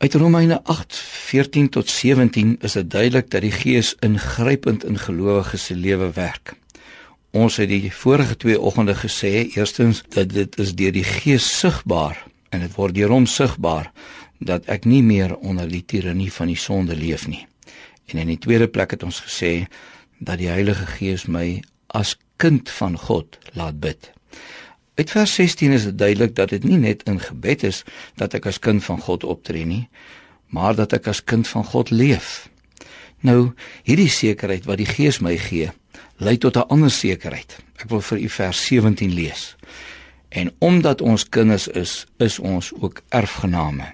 Uit Romeine 8:14 tot 17 is dit duidelik dat die Gees ingrypend in gelowiges se lewe werk. Ons het die vorige twee oggende gesê, eerstens dat dit is deur die Gees sigbaar en dit word deur hom sigbaar dat ek nie meer onder die tirannie van die sonde leef nie. En in die tweede plek het ons gesê dat die Heilige Gees my as kind van God laat bid. Uit vers 16 is dit duidelik dat dit nie net in gebed is dat ek as kind van God optree nie, maar dat ek as kind van God leef. Nou, hierdie sekerheid wat die Gees my gee, lei tot 'n ander sekerheid. Ek wil vir u vers 17 lees. En omdat ons kinders is, is ons ook erfgename.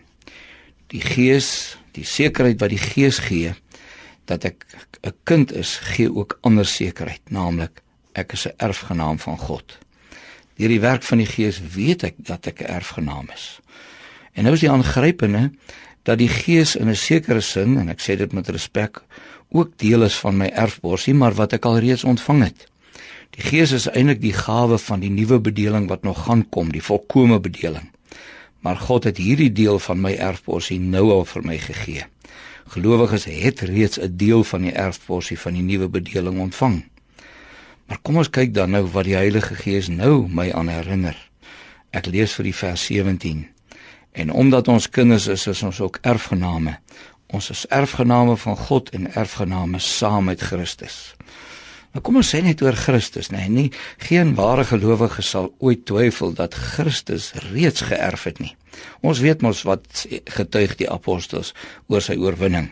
Die Gees, die sekerheid wat die Gees gee dat ek 'n kind is, gee ook ander sekerheid, naamlik ek is 'n erfgenaam van God. Deur die werk van die Gees weet ek dat ek 'n erfgenaam is. En nou is die aangrypende dat die Gees in 'n sekere sin en ek sê dit met respek ook deel is van my erfborsie, maar wat ek al reeds ontvang het. Die Gees is eintlik die gawe van die nuwe bedeling wat nog gaan kom, die volkomme bedeling. Maar God het hierdie deel van my erfborsie nou al vir my gegee. Gelowiges het reeds 'n deel van die erfborsie van die nuwe bedeling ontvang. Maar kom ons kyk dan nou wat die Heilige Gees nou my aan herinner. Ek lees vir die vers 17. En omdat ons kinders is, is ons ook erfgename. Ons is erfgename van God en erfgename saam met Christus. Nou kom ons sê net oor Christus, nee, nie geen ware gelowige sal ooit twyfel dat Christus reeds geërf het nie. Ons weet mos wat getuig die apostels oor sy oorwinning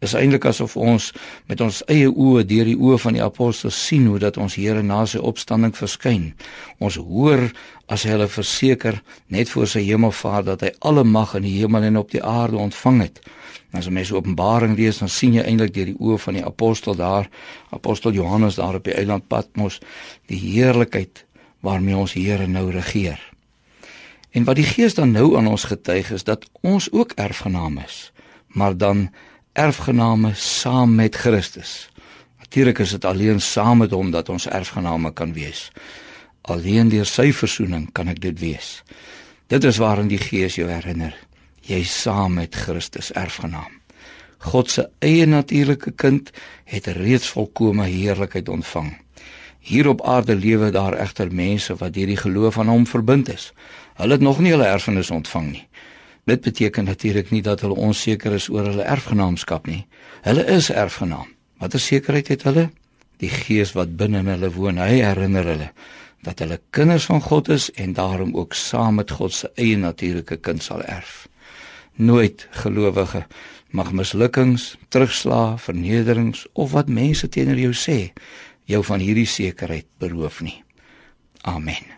is eintlik asof ons met ons eie oë deur die oë van die apostels sien hoe dat ons Here na sy opstanding verskyn. Ons hoor as hy hulle verseker net voor sy hemelvaart dat hy alle mag in die hemel en op die aarde ontvang het. As jy mens Openbaring lees, dan sien jy eintlik deur die oë van die apostel daar, apostel Johannes daar op die eiland Patmos, die heerlikheid waarmee ons Here nou regeer. En wat die Gees dan nou aan ons getuig is dat ons ook erfgename is, maar dan erfgename saam met Christus. Natuurlik is dit alleen saam met hom dat ons erfgename kan wees. Alleen deur sy verzoening kan ek dit wees. Dit is waarin die Gees jou herinner. Jy saam met Christus erfgenaam. God se eie natuurlike kind het reeds volkomme heerlikheid ontvang. Hier op aarde lewe daar egter mense wat deur die geloof aan hom verbind is. Hulle het nog nie hulle erfenis ontvang nie. Dit beteken natuurlik nie dat hulle onseker is oor hulle erfgenaamskap nie. Hulle is erfgenaam. Watter sekerheid het hulle? Die Gees wat binne hulle woon, hy herinner hulle dat hulle kinders van God is en daarom ook saam met God se eie natuurlike kind sal erf. Nooit gelowige mag mislukkings, terugslae, vernederings of wat mense teenoor jou sê, jou van hierdie sekerheid beroof nie. Amen.